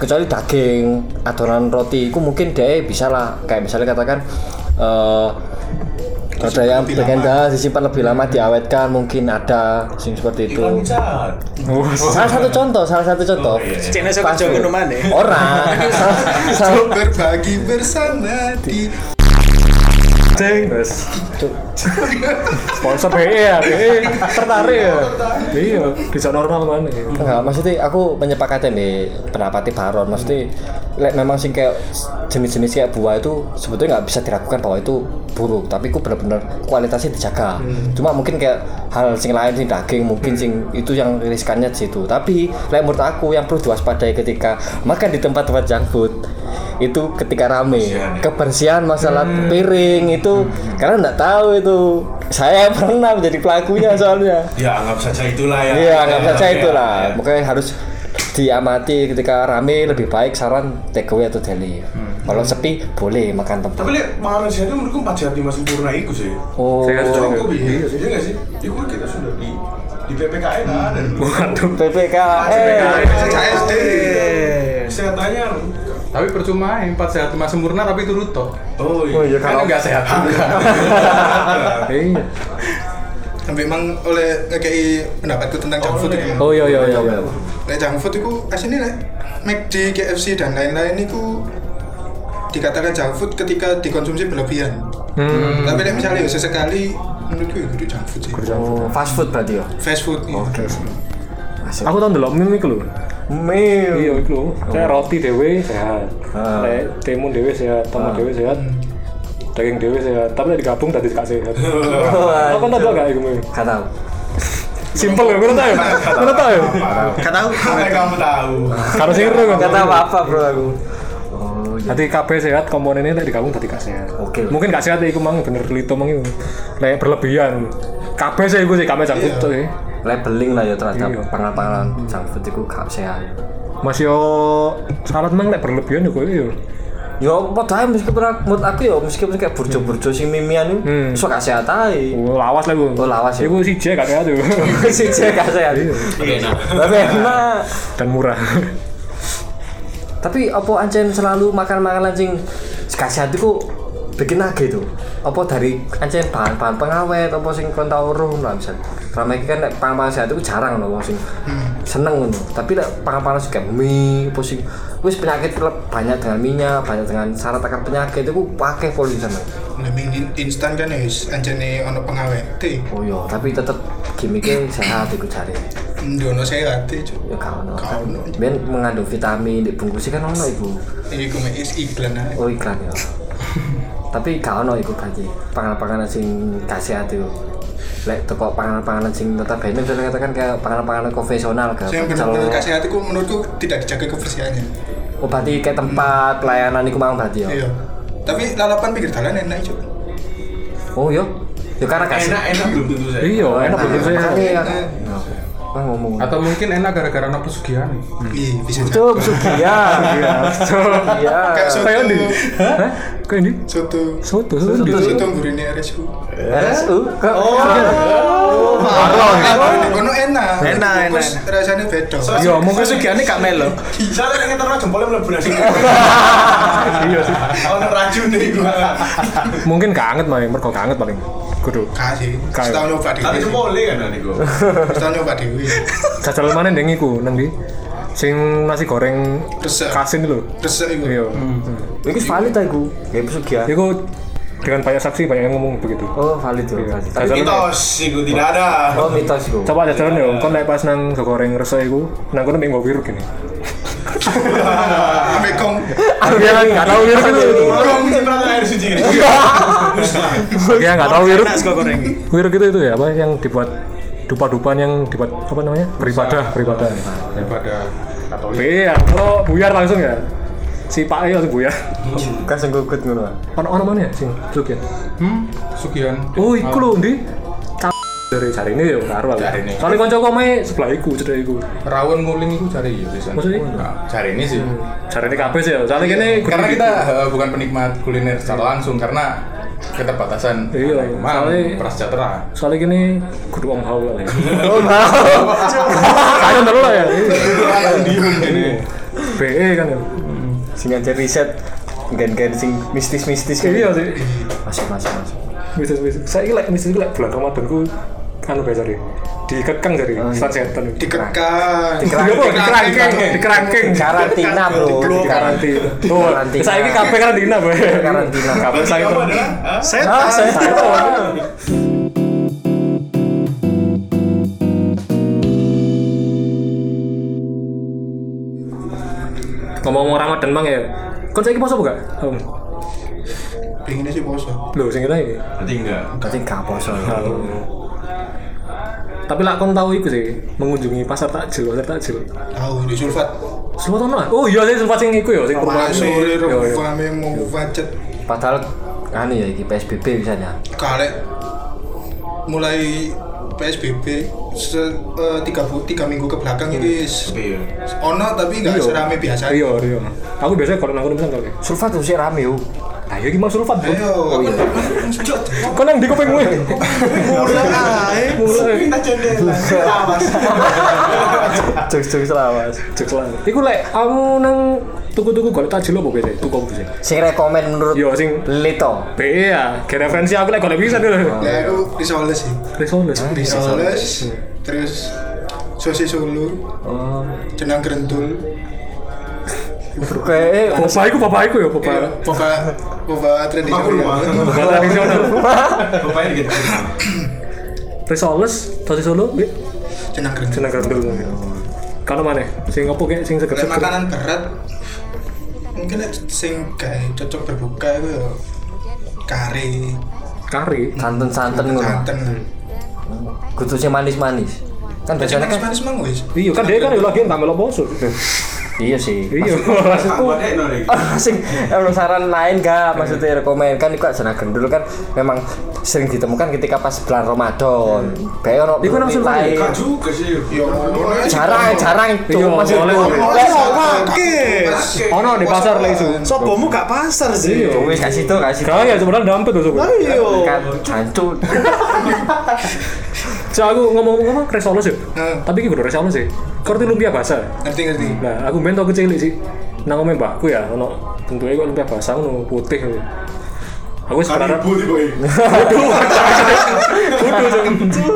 kecuali daging adonan roti itu mungkin dia bisa lah kayak misalnya katakan eh ada yang legenda disimpan lebih lama diawetkan mungkin ada sing seperti itu salah satu contoh salah satu contoh iya, iya. Cina ngono mana? orang Berbagi bersama di Ceng. Sponsor BE ya, BE tertarik ya. Iya, bisa normal mana. Enggak, maksudnya aku menyepakati nih pendapatnya Baron. Maksudnya memang sing kayak jenis-jenis kayak buah itu sebetulnya nggak bisa diragukan bahwa itu buruk, tapi aku benar-benar kualitasnya dijaga. Cuma mungkin kayak hal sing lain sing daging mungkin sing itu yang riskannya di situ. Tapi lek menurut aku yang perlu diwaspadai ketika makan di tempat-tempat junk food itu ketika rame kebersihan masalah piring itu karena nggak tahu itu saya pernah menjadi pelakunya soalnya Ya anggap saja itulah ya. Iya, nggak percaya Ya, itulah. ya. Makanya harus diamati ketika rame lebih baik saran take away atau deli. Kalau sepi boleh makan tempat. Tapi lek makanan sehat itu menurutku empat sehat lima sempurna itu sih. Oh, Sehat juga. Cukup ya. Iya nggak sih? Itu kita sudah di di PPKN ada. Waduh. PPKN. SD. Kesehatannya Tapi percuma empat sehat lima sempurna tapi itu ruto. Oh Oh iya Kan kalau enggak sehat juga. Iya. Sampai emang oleh ngekei pendapatku tentang junk food itu. Oh iya iya iya. iya. Lek junk food itu aslinya lek McD, KFC dan lain-lain itu dikatakan junk food ketika dikonsumsi berlebihan. Hmm. Tapi lek misalnya ya sesekali menurutku ya itu junk food sih. Oh, fast food berarti ya. Fast food. iya. Aku tau ndelok meme iku lho. Mil. Iya iku lho. Kayak roti dhewe sehat. Ah. Lek timun dhewe sehat, tomat dhewe sehat. Daging dhewe sehat, tapi lek digabung tadi gak sehat. Apa tau gak meme? Gak tahu. Simpel ya, tau ya? Ngono tau ya? Gak tahu. Sampai kamu tahu. Sing ero kan. Gak tahu apa bro aku. Oh, iya. Nanti KB sehat, komponennya lek digabung tadi gak sehat. Oke. Mungkin gak sehat ya iku mang bener lito mang iku. Lek berlebihan. KB sih iku sih KB jangkut tuh ya. Labeling lah ya terhadap Iya. panganan-panganan junk food itu gak sehat. Mas yo salad mang lek berlebihan koyo yo. Yo, padahal meskipun aku, menurut aku ya meskipun kayak burjo-burjo sing mimian itu, Hmm. gak sehat aja. Oh, lawas lah iku. Oh, lawas ya. Iku siji gak sehat yo. si cek gak sehat. Iya, nah. Tapi enak. Dan murah. Tapi apa ancen selalu makan makanan sing gak sehat itu bikin nage tuh? Apa dari ancen bahan-bahan pengawet apa sing kon tau roh lah misalnya? Rame iki kan nek pangan-pangan sehat itu jarang lho wong sing seneng ngono. Tapi nek pangan-pangan kayak mie, apa sing wis penyakit banyak dengan minyak, banyak dengan syarat akan penyakit itu pakai poli seneng. In- instan kan ya wis anjene ono pengawet. Oh iya, tapi tetep gimmicknya sehat iku jare. Ndono sehat e, Cuk. Ya gak ono. Ben mengandung vitamin, di bungkusnya kan ono iku. Iku mek is iklan ae. Oh iklan ya. Tapi gak ono iku berarti panganan-panganan sing kasih hati Lek toko panganan-panganan sing tetap bene bisa katakan kayak panganan-panganan konvensional gak Yang benar-benar kasih hatiku menurutku tidak dijaga kebersihannya. Oh berarti kayak tempat pelayanan iku mang berarti ya. Iya. Tapi lalapan pinggir jalan enak Cuk. Oh yo. Ya karena kasih. Enak enak belum tentu saya. Iya, enak bener saya. Enak. Ah ngomong. Atau mungkin enak gara-gara anak pesugihan nih. Iya, bisa jadi. Betul, pesugihan. Iya. Kayak soto. Kayak di. Hah? Kayak di. Soto. Soto, soto. Soto. gurine RSU. RSU. Oh. Kono enak. Enak, Terus rasanya beda. Yo, mungkin sugiane gak melo. Soalnya pengen terus jempolnya mlebu nasi. Iya sih. Ono racun nih gua. Mungkin gak anget malah, mergo gak anget paling. Kudu. Kasih. Setahun nyoba Tapi dewi. jempolnya kan gua. Setahun nyoba dewi. Jajal mana ndeng iku nang ndi? Sing nasi goreng Resep. kasin lho. Resek iku. Iya. Iki valid aku. Kayak pesugihan. Iku dengan banyak saksi banyak yang ngomong begitu. Oh, valid tuh. Iya. mana? Mitos itu tidak ada. Oh, mitos iku. Coba jajalan ya, kon naik pas nang go goreng resek iku, nang kono minggu wiruk gini. Ambek kong. Aku yang nggak tahu wiruk itu. Orang cipratan air suci ini. Aku yang nggak tahu sego goreng. Wiruk itu itu ya apa yang dibuat dupa-dupan yang dibuat apa namanya beribadah beribadah. Daripada Katolik. Iya, kalau buyar langsung ya. Si Pak E langsung buyar. Kan sing gugut ngono. Ono ono mana ya sing Sugian? Hmm, pesugihan. Oh, iku lho ndi? Dari cari ini ya karo aku. Jarine. Soalnya kanca kome sebelah iku cedek iku. Rawon nguling itu cari ya bisa. Maksudnya? Nah, cari ini sih. Cari ini kabeh sih ya. Soalnya kene Karena kita eh, bukan penikmat kuliner secara langsung karena keterbatasan Iya, memang soalnya- prasejahtera. soalnya gini kudu om haul lah. Oh, mau. Saya dulu lah ya. Diem ini. BE kan ya. Sing aja riset gen-gen sing mistis-mistis gitu. Iya sih. Masuk, masuk, masuk. Bisa bisa. Saya ini like mistis like bulan Ramadan ku anu biasa deh. Dikekang dari Oh, iya. setan setan. Dikekang. Dikerangkeng, dikerangkeng, dikerangkeng. Karantina, Bro. Di karantina. Tuh, Karantina. saya ini kabeh karantina, Boy. Karantina. Kabeh saya Apa itu. Hah? Setan. Saya ngomong-ngomong Ramadan bang ya kon saya poso buka Om. Pengennya sih poso. Loh, sing kita ini Berarti enggak. Berarti gak poso. Tapi lah kon tahu itu sih mengunjungi pasar takjil pasar takjil Tahu di sulfat. sempat ono oh iya sih sempat sing iku ya sing perumahan Sore Iya, iya. mau macet. Padahal anu ya iki PSBB misalnya. Kalek mulai PSBB se, eh, tiga, bu- tiga minggu ke belakang ini s- Iya. ono tapi nggak Iya. serame biasa. iya iya aku biasanya kalau nangkut kali Sulfat tuh sih rame yo. Nah iya gimana sulfat bro Ayo, aku kon yang di kuping gue Mulai ae. Kita jendela. Awas. Jok-jok selawas. Jek lah. Iku lek aku nang tuku-tuku golek takjil apa biasa? Tuku apa sih? Sing rekomen menurut Yo sing Lito. BE ya, kayak referensi aku lek golek bisa dulu. ya aku risoles sih. Risoles. Risoles, terus sosis solo, Oh. jenang grentul, Kayak Bapak iku bapak iku ya, Iya, bapak. boba boba Aku tradisional. rumah. Bapak tradisional. Bapaknya gitu. Risoles, sosis solo, bi. Jenang grentul. Seneng gandul. Kalau mana? Sing opo kayak sing Lek seger-seger. makanan berat mungkin sing kayak cocok berbuka itu ya kari, Kari. santen-santen ngono. santen. Kudu sing manis-manis. Kan biasanya kan manis mang wis. Iya kan dia kan lagi melok poso. Iya sih. Iya. Ah, sing emang saran lain gak maksudnya rekomen kan iku jenah gendul kan memang sering ditemukan ketika pas bulan Ramadan. Kayak ono Iku nang Sultan lain. juga sih. Aja. Jarang, jarang itu Iya, maksudku. Ono di pasar lek isu. Sopomu gak pasar sih. wis kasih tuh kasih. Kaya sebenarnya dampet tuh sobat. Ayo. Kan jancuk. So aku ngomong-ngomong Risoles ya. Heeh. Tapi kudu Risoles sih. Korti lumpia basah. Ngerti ngerti. Nah, aku main tau kecil sih. Nang omeh mbakku ya, ono bentuknya kok lumpia basah ngono putih. Aku wis berharap Kanibu tiba ini. kudu kudu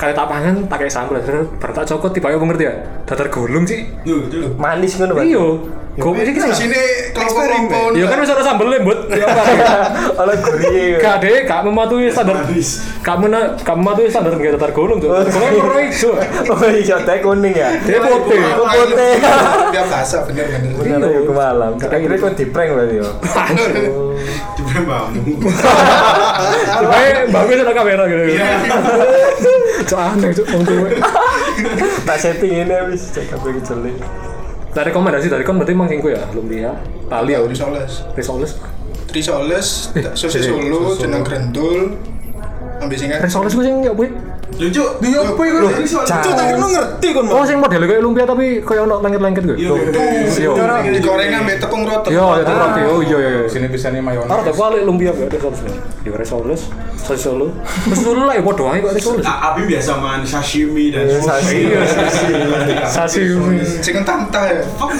Kayak tak pangan pakai sambal. Terus baru tak cokot tiba aku ngerti ya datar gulung sih. Manis ngono, Pak. iyo. Gue sih? Di kita sini kelompok-kelompok ya. kan bisa ada sambel lembut ya apa Oleh gurih. gak deh gak mematuhi standar gak mena gak mematuhi standar nggak datar gulung tuh gulung warna hijau Oh iya, teh kuning ya. dia putih. putih. Dia bahasa bener-bener. Bener. Ya ke malam. Akhirnya di prank berarti yo. Di bambu. Baik, bagus ada kamera gitu. Cok aneh cok wong tuwe. Tak setting ini wis cek kabeh kejelik. Nah, rekomendasi dari kon berarti emang kengko ya, lumpia, tali ya, Risoles. risoles. Risoles, sosis eh, Solo, sosis jeneng grendul. Ambil singkat. Risoles gue sing ya kuwi. Lucu. Dia apa itu? Cak. Cuk, tak ngerti kon, Oh, sing model kayak lumpia tapi kayak ono lengket-lengket gitu. Iya. Iya. Digoreng ambil tepung roti. Iya, ya roti. Oh iya iya. iya. Sini bisa nih mayones. Ah, ada balik lumpia gak risoles. Ya risoles, sosis Solo. Terus dulu lah ya padha ae kok risoles. A- Abi biasa makan sashimi dan sushi. Iya, Sashimi. Sing entah-entah ya. Fuck.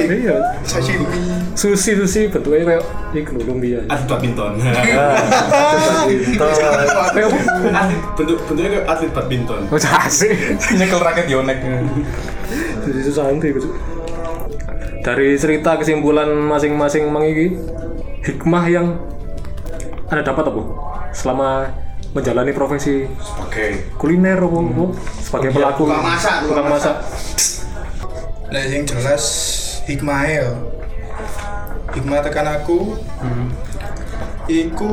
Iya. Sashimi. Sushi sushi bentuknya kayak iku lumpia. Atlet badminton. Atlet bentuk bentuknya kayak atlet badminton. Oh, asik. Nyekel raket yonek. Jadi susah nanti gitu. Dari cerita kesimpulan masing-masing mengiki hikmah yang anda dapat apa selama menjalani profesi Oke. kuliner apa, apa? sebagai pelaku tukang masak, tukang masak Nah, yang jelas hikmahnya ya. Hikmah tekan aku. Iku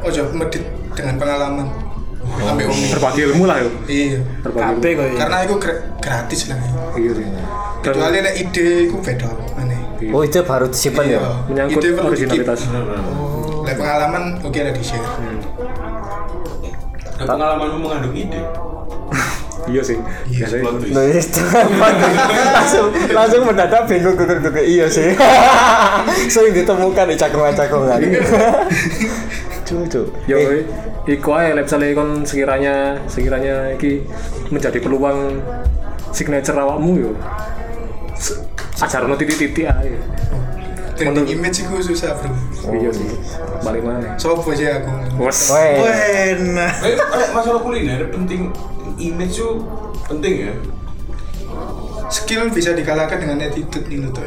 ojo medit dengan pengalaman. Ambil wong. berbagi ilmu lah ya Iya. berbagi ilmu. ya. Karena itu gra- gratis lah. iya sih dan Kecuali nek ide iku beda aneh. Oh, itu baru disimpan ya. menyangkut Ide perlu originalitas. Lek pengalaman oke lah di share. Ada pengalamanmu mengandung ide. Iya sih. Biasanya Plot twist. Loh, itu. Apa? langsung langsung mendadak bingung gugur gugur iya sih. Sering ditemukan di cakungan-cakungan cucu ya woi iku ae lek misale kon sekiranya sekiranya iki menjadi peluang signature awakmu yo. Ajarno titik-titik ae. Trending image iku susah, Bro. iya sih. Balik mana? Sopo sih aku? Wes. Eh, eh, masalah kuliner penting image itu penting ya. Skill bisa dikalahkan dengan attitude ini tuh.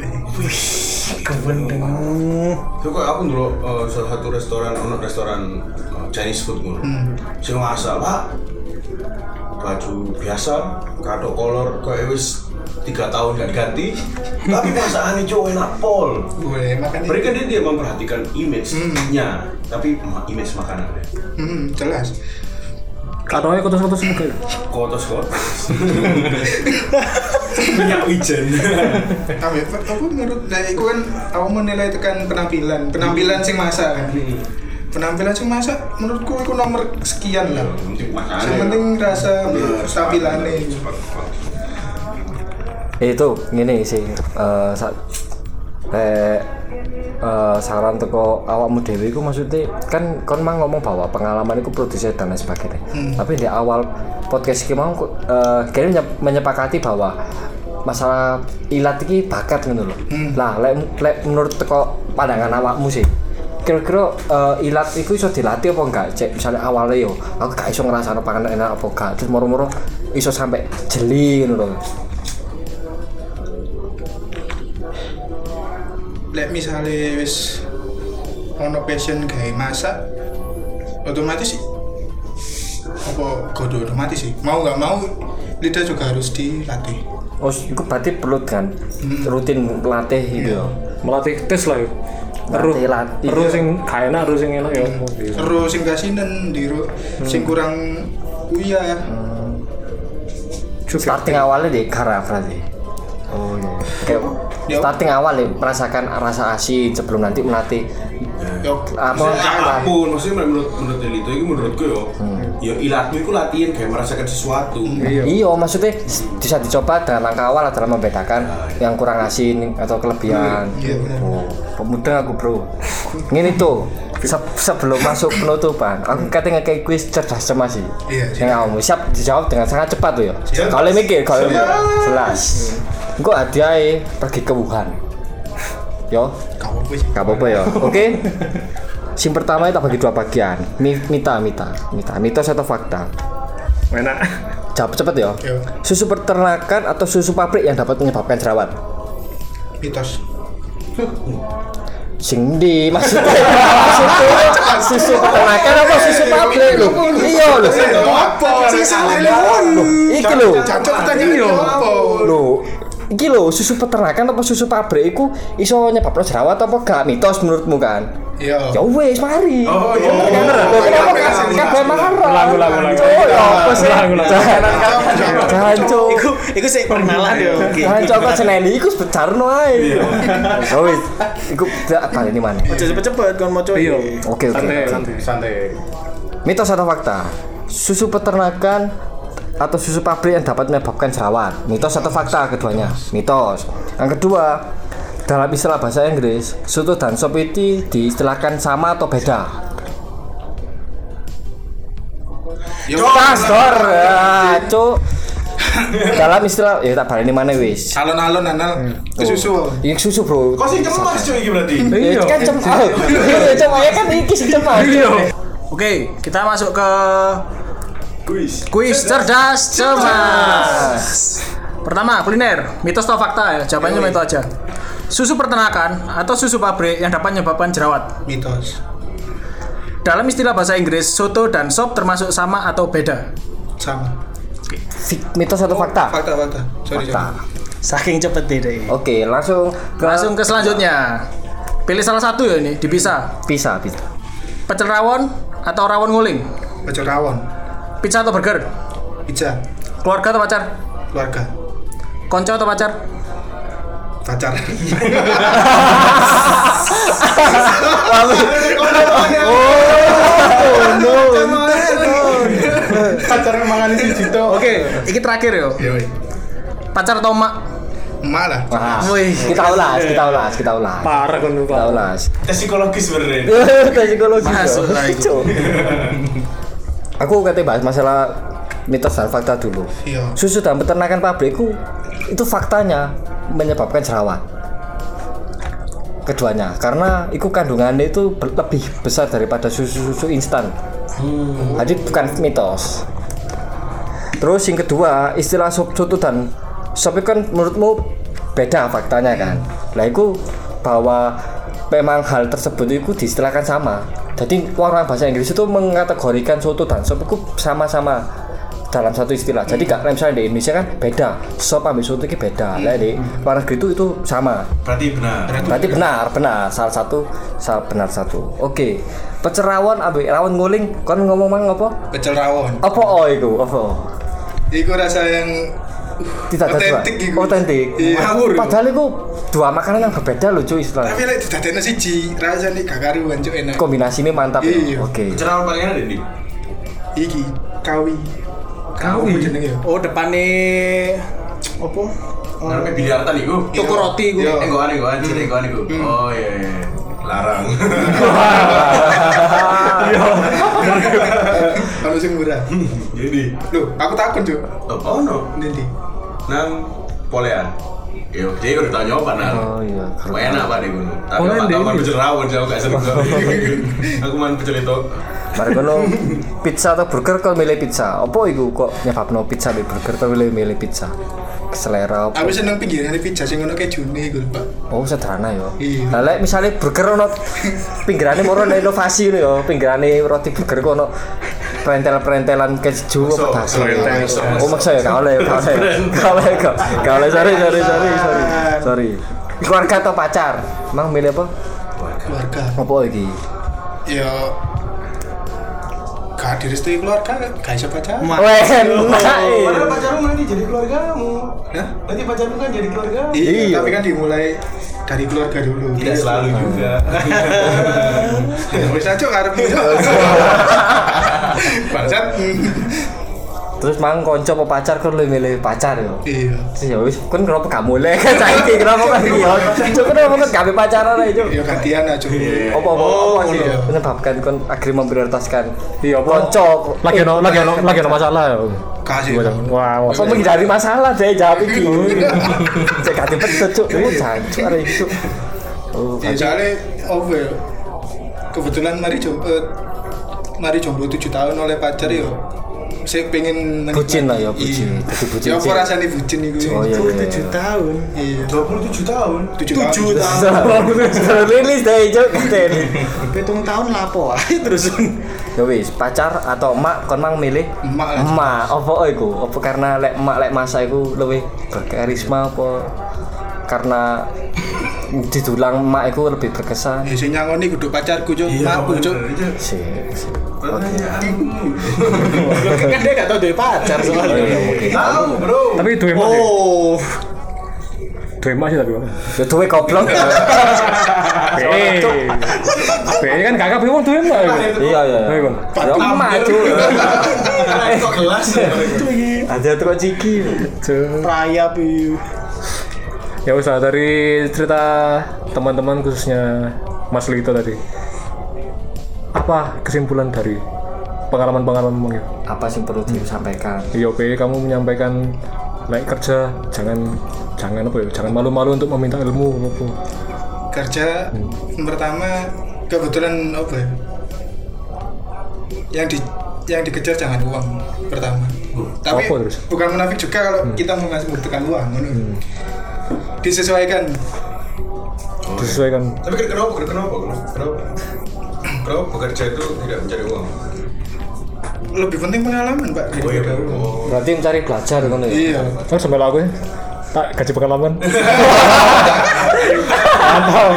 Itu kok aku dulu eh, salah satu restoran, ono restoran eh, Chinese food ngono. Sing masak, Pak. Baju biasa, kado kolor kayak wis tiga tahun gak diganti, tapi masakannya cowok enak pol. Gue makan Mereka dia, dia memperhatikan image-nya, tapi ma- image makanannya. Hmm, jelas. Katoe kotos-kotos muka ya. Kotos kotos. Minyak wijen. Tapi aku menurut dari aku kan aku menilai tekan penampilan, penampilan sing masak kan. Penampilan sing masak menurutku itu nomor sekian lah. Penting Yang penting rasa tampilannya. itu gini sih eh eh, eh, saran teko awakmu dewi itu maksudnya kan kon mang ngomong bahwa pengalaman itu produser dan lain sebagainya. Tapi di awal podcast ini mau eh kayaknya menye- menyepakati bahwa masalah ilat ini bakat gitu loh lah lek, lek menurut teko pandangan awakmu sih kira-kira eh, ilat itu iso dilatih apa enggak? Cek misalnya awalnya yo aku gak iso ngerasa panganan enak apa enggak? Terus moro-moro iso sampai jeli gitu loh Lek misalnya wis ono passion gawe masak otomatis sih apa kudu otomatis sih mau nggak mau lidah juga harus dilatih Oh, itu berarti perlu kan rutin latih gitu. ya. Melatih tes lah ya. Terus terus sing gak enak, terus sing enak ya. terus sing kasinan diru sing kurang uyah Cukup. Starting awalnya di karaf berarti. Oh iya. Kayak Ya. starting awal ya merasakan rasa asin sebelum nanti melatih yo apa apa pun, maksudnya menurut menurut Delito itu menurutku yo, Hmm. yo ilatmu itu latihan kayak merasakan sesuatu. Iya. Iya, maksudnya bisa dicoba dengan langkah awal adalah membedakan yang kurang asin atau kelebihan. Iya, benar. Oh, pemuda aku bro. Ini tuh se- sebelum masuk penutupan, aku katanya kayak kuis cerdas cemas sih. Iya, Yang kamu siap dijawab dengan sangat cepat tuh ya. Kalau mikir, kalau jelas. Engkau hadiah pergi ke Wuhan. Yo, kamu wis gak apa-apa ya. Oke. sing pertama kita bagi dua bagian. Mi- Mita, mita, mita, mitos atau fakta. Enak. Jawab cepet ya. Yo. Susu peternakan atau susu pabrik yang dapat menyebabkan jerawat? mitos Sing di maksudnya susu peternakan apa susu pabrik lho? Iya lho. apa salah Loh, Iki lho. cocok pertanyaan apa Lho, iki lho susu peternakan apa susu pabrik iku iso nyebabno jerawat apa gak mitos menurutmu kan? iya Ya wis mari. Oh, iya. Lho, Kenapa kasih kabeh marah? Ulang, ulang, ulang. Ya apa sih? Ulang. Jangan jangan cuk. Iku iku sih perkenalan ya. Oke. Jangan cok kok seneni iku becarno ae. Ya wis, iku tak ini mana? Aja cepet-cepet kon mau Iya. Oke oke. Santai, santai santai Mitos atau fakta? Susu peternakan atau susu pabrik yang dapat menyebabkan jerawat? Mitos atau fakta keduanya? Mitos. Yang kedua, dalam istilah bahasa Inggris, soto dan sop itu diistilahkan sama atau beda? yo Pastor, ya, cuk. dalam istilah ya tak balik ini mana wis. alon-alon anal kesusu Ini susu bro. Kok sih cemas cuy iki berarti? Iya, kan cemas. Iya, cemas ya kan iki sing cemas. Oke, kita masuk ke Kuis. kuis cerdas cermas. Pertama, kuliner, mitos atau fakta ya? Jawabannya cuma itu aja. Susu peternakan atau susu pabrik yang dapat menyebabkan jerawat. mitos Dalam istilah bahasa Inggris, soto dan sop termasuk sama atau beda? sama Fik- Mitos atau fakta? fakta fakta sorry Fakta. sorry Saking cepet deh. Oke, langsung ke Langsung ke selanjutnya. Pilih salah satu ya ini, dipisah. bisa, bisa. Pecel rawon atau rawon nguling? pecel rawon Pizza atau burger? pizza Keluarga atau pacar? keluarga Konco atau pacar? pacar pacar mangan si Jito Oke, ini terakhir yo. yo Pacar atau emak? emak lah Wah, Wih. kita ulas, kita ulas, kita ulas. Parah kan. Kita ulas. Tes psikologis sebenarnya. Tes psikologi. Masuk lagi. Aku katanya bahas masalah mitos dan fakta dulu. iya Susu dan peternakan pabrikku itu faktanya menyebabkan jerawat. Keduanya, karena itu kandungannya itu lebih besar daripada susu-susu instan. Jadi bukan mitos. Terus yang kedua, istilah sop soto dan sop itu kan menurutmu beda faktanya kan. Lah itu bahwa memang hal tersebut itu diistilahkan sama. Jadi orang bahasa Inggris itu mengategorikan soto dan sop itu sama-sama dalam satu istilah. Jadi gak misalnya di Indonesia kan beda. Sop ambil soto itu beda. Lah di luar negeri itu itu sama. Berarti benar. Berarti benar, benar. Salah satu, salah benar satu. Oke. Pecel rawon ambil rawon nguling, kon ngomong mang apa? pecel rawon Apa oh itu? Apa? itu rasa yang Tidak ada dua. Otentik. Iya. Ngawur. Padahal itu dua makanan yang berbeda loh cuy tapi lek didadekno siji rasane gak karuan cuk enak Kombinasi ini mantap. ya. Iya. Oke. Cerawon paling enak di. iki kawi kawi jenenge ya Oh, depannya apa? Namanya biliartan iku. Toko roti gue. Iya. Eh, goan goan, sini goan iku. Oh iya iya. Larang. ono sing murah Jadi. lho aku takut cuk Oh no. nanti Nang polean. Yo, dia udah tanya apa nang? Oh iya. Enak pak di gunung. Tapi pak deh. taman pecel rawon sih aku gak seru. Aku main pecel itu. Mari kono pizza atau burger kok milih pizza? Apa iku kok nyebabno pizza milih burger kok milih milih pizza? Selera apa? aku seneng pinggiran pizza sing ono kejune iku lho, pak Oh sederhana ya. Iya. Lah lek misale burger ono pinggirane moro ono inovasi lho ya, pinggirane roti burger kok ono perentel-perentelan keju apa iso. Oh maksa ya gak oleh. Gak oleh, gak gak oleh. Sorry, sorry, sorry, sorry. Sorry. Keluarga atau pacar? Mang milih apa? keluarga Apa iki? ya gak direstui keluarga gak bisa pacaran Weh, Padahal pacarmu nanti jadi keluargamu. Hah? Nanti pacarmu kan jadi keluarga. Iya, Iya. tapi kan dimulai dari keluarga dulu. Tidak selalu juga. Ya, aja arep itu. Bangsat. Terus mang konco apa pacar kok lu milih pacar ya? Iya. Terus ya wis kan kenapa gak mulai kan saiki kenapa kan iya. Cuk kenapa kan gak pacaran aja cuk. Ya gantian aja. Apa apa Oh, apa sih iya. menyebabkan kon akhirnya memprioritaskan Iya, apa? konco Lagi ono lagi ono lagi ono masalah ya. Kasih. Wah, wah. apa menghindari masalah deh jawab iki cek gak dipet cuk oh jancuk arek cuk oh Ya soalnya over. kebetulan mari jomblo mari jomblo 7 tahun oleh pacar yo saya pengen Bucin lah ya, bucin. Iya. Jadi bucin Ya apa rasanya bucin itu? Oh iya iya. tujuh tahun Iya. 27 tahun. 7 tahun. Rilis deh Cuk katene. hitung tahun lapo terus Ya wis, pacar atau emak kon mang milih Emak lah. emak apa iku? Apa karena lek emak lek masa iku lebih berkarisma apa karena didulang emak iku lebih berkesan? Ya sing nyangoni kudu pacarku cuk, makku cuk. Sik. Pertanyaanmu. kan dia gak tau dia pacar soalnya iya mungkin. Tahu, Bro. Tapi dua emak sih. oh Dua emak sih tapi. Ya duwe goblok. Eh, eh kan kakak bingung dua emak. ya. Iya iya. Ya emak Cuk. Kok gelas ya? Ada tukang ciki. Cuk. rayap iya Ya usah dari cerita teman-teman khususnya Mas Lito tadi. Apa kesimpulan dari pengalaman-pengalaman itu? Apa sih perlu disampaikan? IOP kamu menyampaikan naik kerja jangan jangan apa ya jangan malu-malu untuk meminta ilmu apa Kerja yang pertama kebetulan apa ya? Yang di yang dikejar jangan uang pertama. Tapi Apa terus? bukan munafik juga kalau kita mau ngasih membutuhkan uang. ngono. Disesuaikan. disesuaikan Tapi kan kenapa? Kenapa? Kenapa? Kenapa bekerja itu tidak mencari uang? Lebih penting pengalaman, Pak. Oh iya, oh. Berarti mencari belajar ngono ya. Iya. kan sampai aku ya tak gaji pengalaman mantap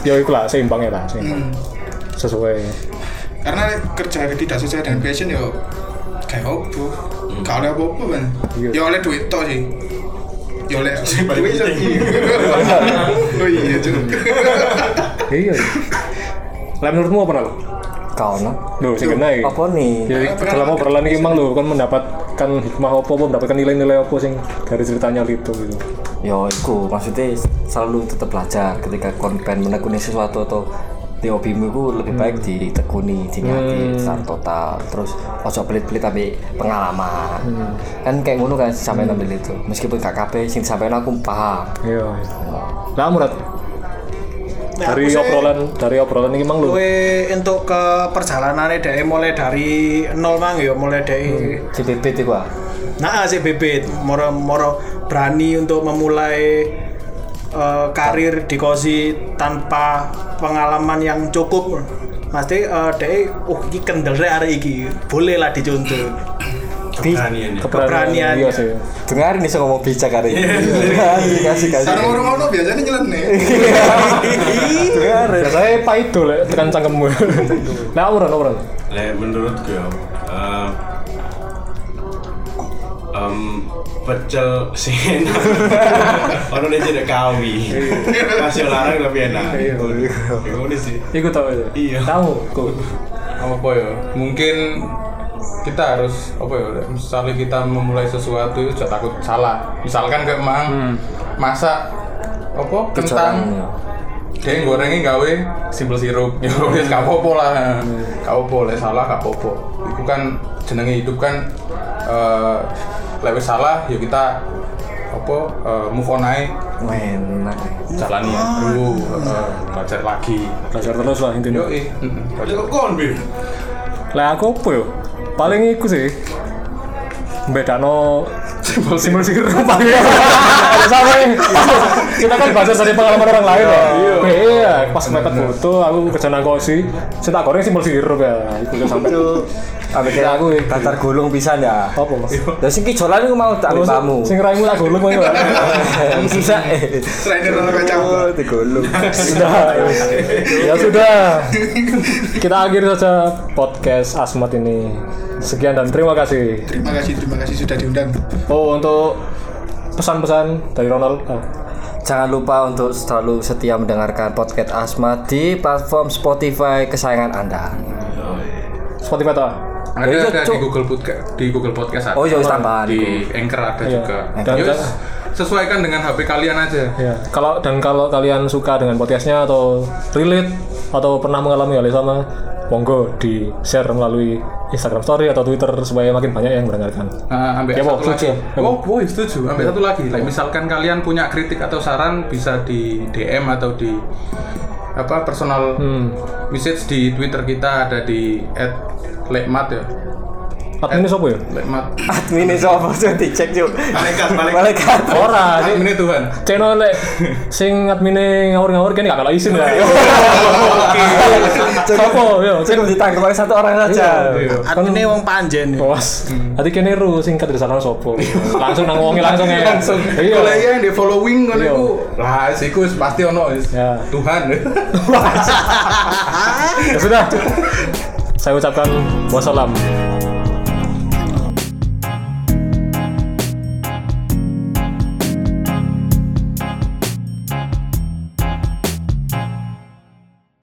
ya itu lah seimbang ya lah seimbang. sesuai Karena kerja tidak sesuai dengan passion yo kayak opo. Kalau oleh apa-apa kan. Ya oleh duit toh sih. Ya oleh paling duit penting. Oh iya, Cuk. iya lah menurutmu apa nal Kau no. Loh, sing kena iki. Apa nih? Jadi selama obrolan ini emang lo kan mendapatkan hikmah apa apa mendapatkan nilai-nilai apa sing dari ceritanya Lito gitu. Yo, iku maksudnya selalu tetap belajar ketika konten menekuni sesuatu atau di hobimu itu lebih baik ditekuni, dinyati secara total. Terus ojo pelit-pelit tapi pengalaman. Kan kayak ngono kan sampai ambil itu. Meskipun gak kabeh sing sampai aku paham. Iya. Lah Murad Nah, dari sih- obrolan dari obrolan ini emang lo Gue untuk ke perjalanannya dari mulai dari nol mang ya mulai dari Si bibit iku ah. nah si bebet moro moro berani untuk memulai eh, karir di kosi tanpa pengalaman yang cukup pasti eh dek uh iki kendel arek iki boleh lah dicontoh Keberanian. Keberanian. Iya sih. Dengar nih ngomong bijak hari ini. Kasih kasih. Sarung orang ono biasanya nyeleneh. Dengar. Biasanya pahit tuh lek tekan cangkemmu. Nah, orang orang. Lek menurutku ya, em, pecel sih enak. Orang dia tidak kawi. Masih larang tapi enak. Iya. Ya udah sih. Ikut tau ya. Iya. Tahu kok. apa ya mungkin kita harus apa ya misalnya kita memulai sesuatu itu jangan takut salah misalkan kayak mang masak apa kentang ya. dia gorengnya gawe simpel sirup ya wis gak apa-apa lah gak apa lek salah gak apa-apa itu kan jenenge hidup kan eh lek wis salah ya kita apa eh, move on aja Enak. jalani dulu eh, belajar lagi Belajar terus lah intinya. yo eh Kok kon bir? Lah aku apa ya? Paling iku sih. Bedano simbol paling sama ya. Kita kan baca dari pengalaman orang lain ya. Iya, pas mepet foto aku kerja nang kosi, saya tak goreng simbol sirup ya. Iku udah sampai Ambek Kira aku. Datar gulung pisan ya. apa mas? Lah sing kijolan iku mau tak ambil kamu. Sing raimu tak gulung. Bisa eh. Trainer orang kacau. Oh, digulung. Sudah, ya sudah. Kita akhiri saja podcast Asmat ini. Sekian dan terima kasih. Terima kasih, terima kasih sudah diundang. Oh, untuk pesan-pesan dari Ronald. Ah. Jangan lupa untuk selalu setia mendengarkan podcast Asma di platform Spotify kesayangan Anda. Spotify tak? ada iya, ada di. Google Podcast di Google Podcast ada Oh, iya, tambahan di Anchor ada Iya. juga Dan- Ya wis, sesuaikan dengan HP kalian aja Ya, kalau dan kalau kalian suka dengan podcastnya atau relate atau pernah mengalami hal yang sama, monggo di share melalui Instagram Story atau Twitter supaya makin banyak yang mendengarkan. Nah, ambil Ya, satu Bo, lagi. Ya, Bo. Oh, boy, setuju. Ambil satu lagi. Like, misalkan kalian punya kritik atau saran bisa di DM atau di apa personal Hmm. message di Twitter kita ada di @lekmat ya. Adminnya siapa ya? Lekmat. admin ini sopo sih dicek yuk Malaikat, malaikat. malaikat Ora, sih. Adminnya Tuhan. Channel lek sing admine ngawur-ngawur kan gak kalau isin ya. Sopo yo? cukup ditangkap oleh satu orang saja Iya. Adminnya wong panjen. ya. Bos, tadi kene ru singkat dari sana sopo. Langsung nang wonge langsung ya. Langsung. Iya. Kalau iya yang di following kan Iya. itu. Lah, siku wis pasti ono wis. Ya. Tuhan. Ya sudah. Saya ucapkan wassalam.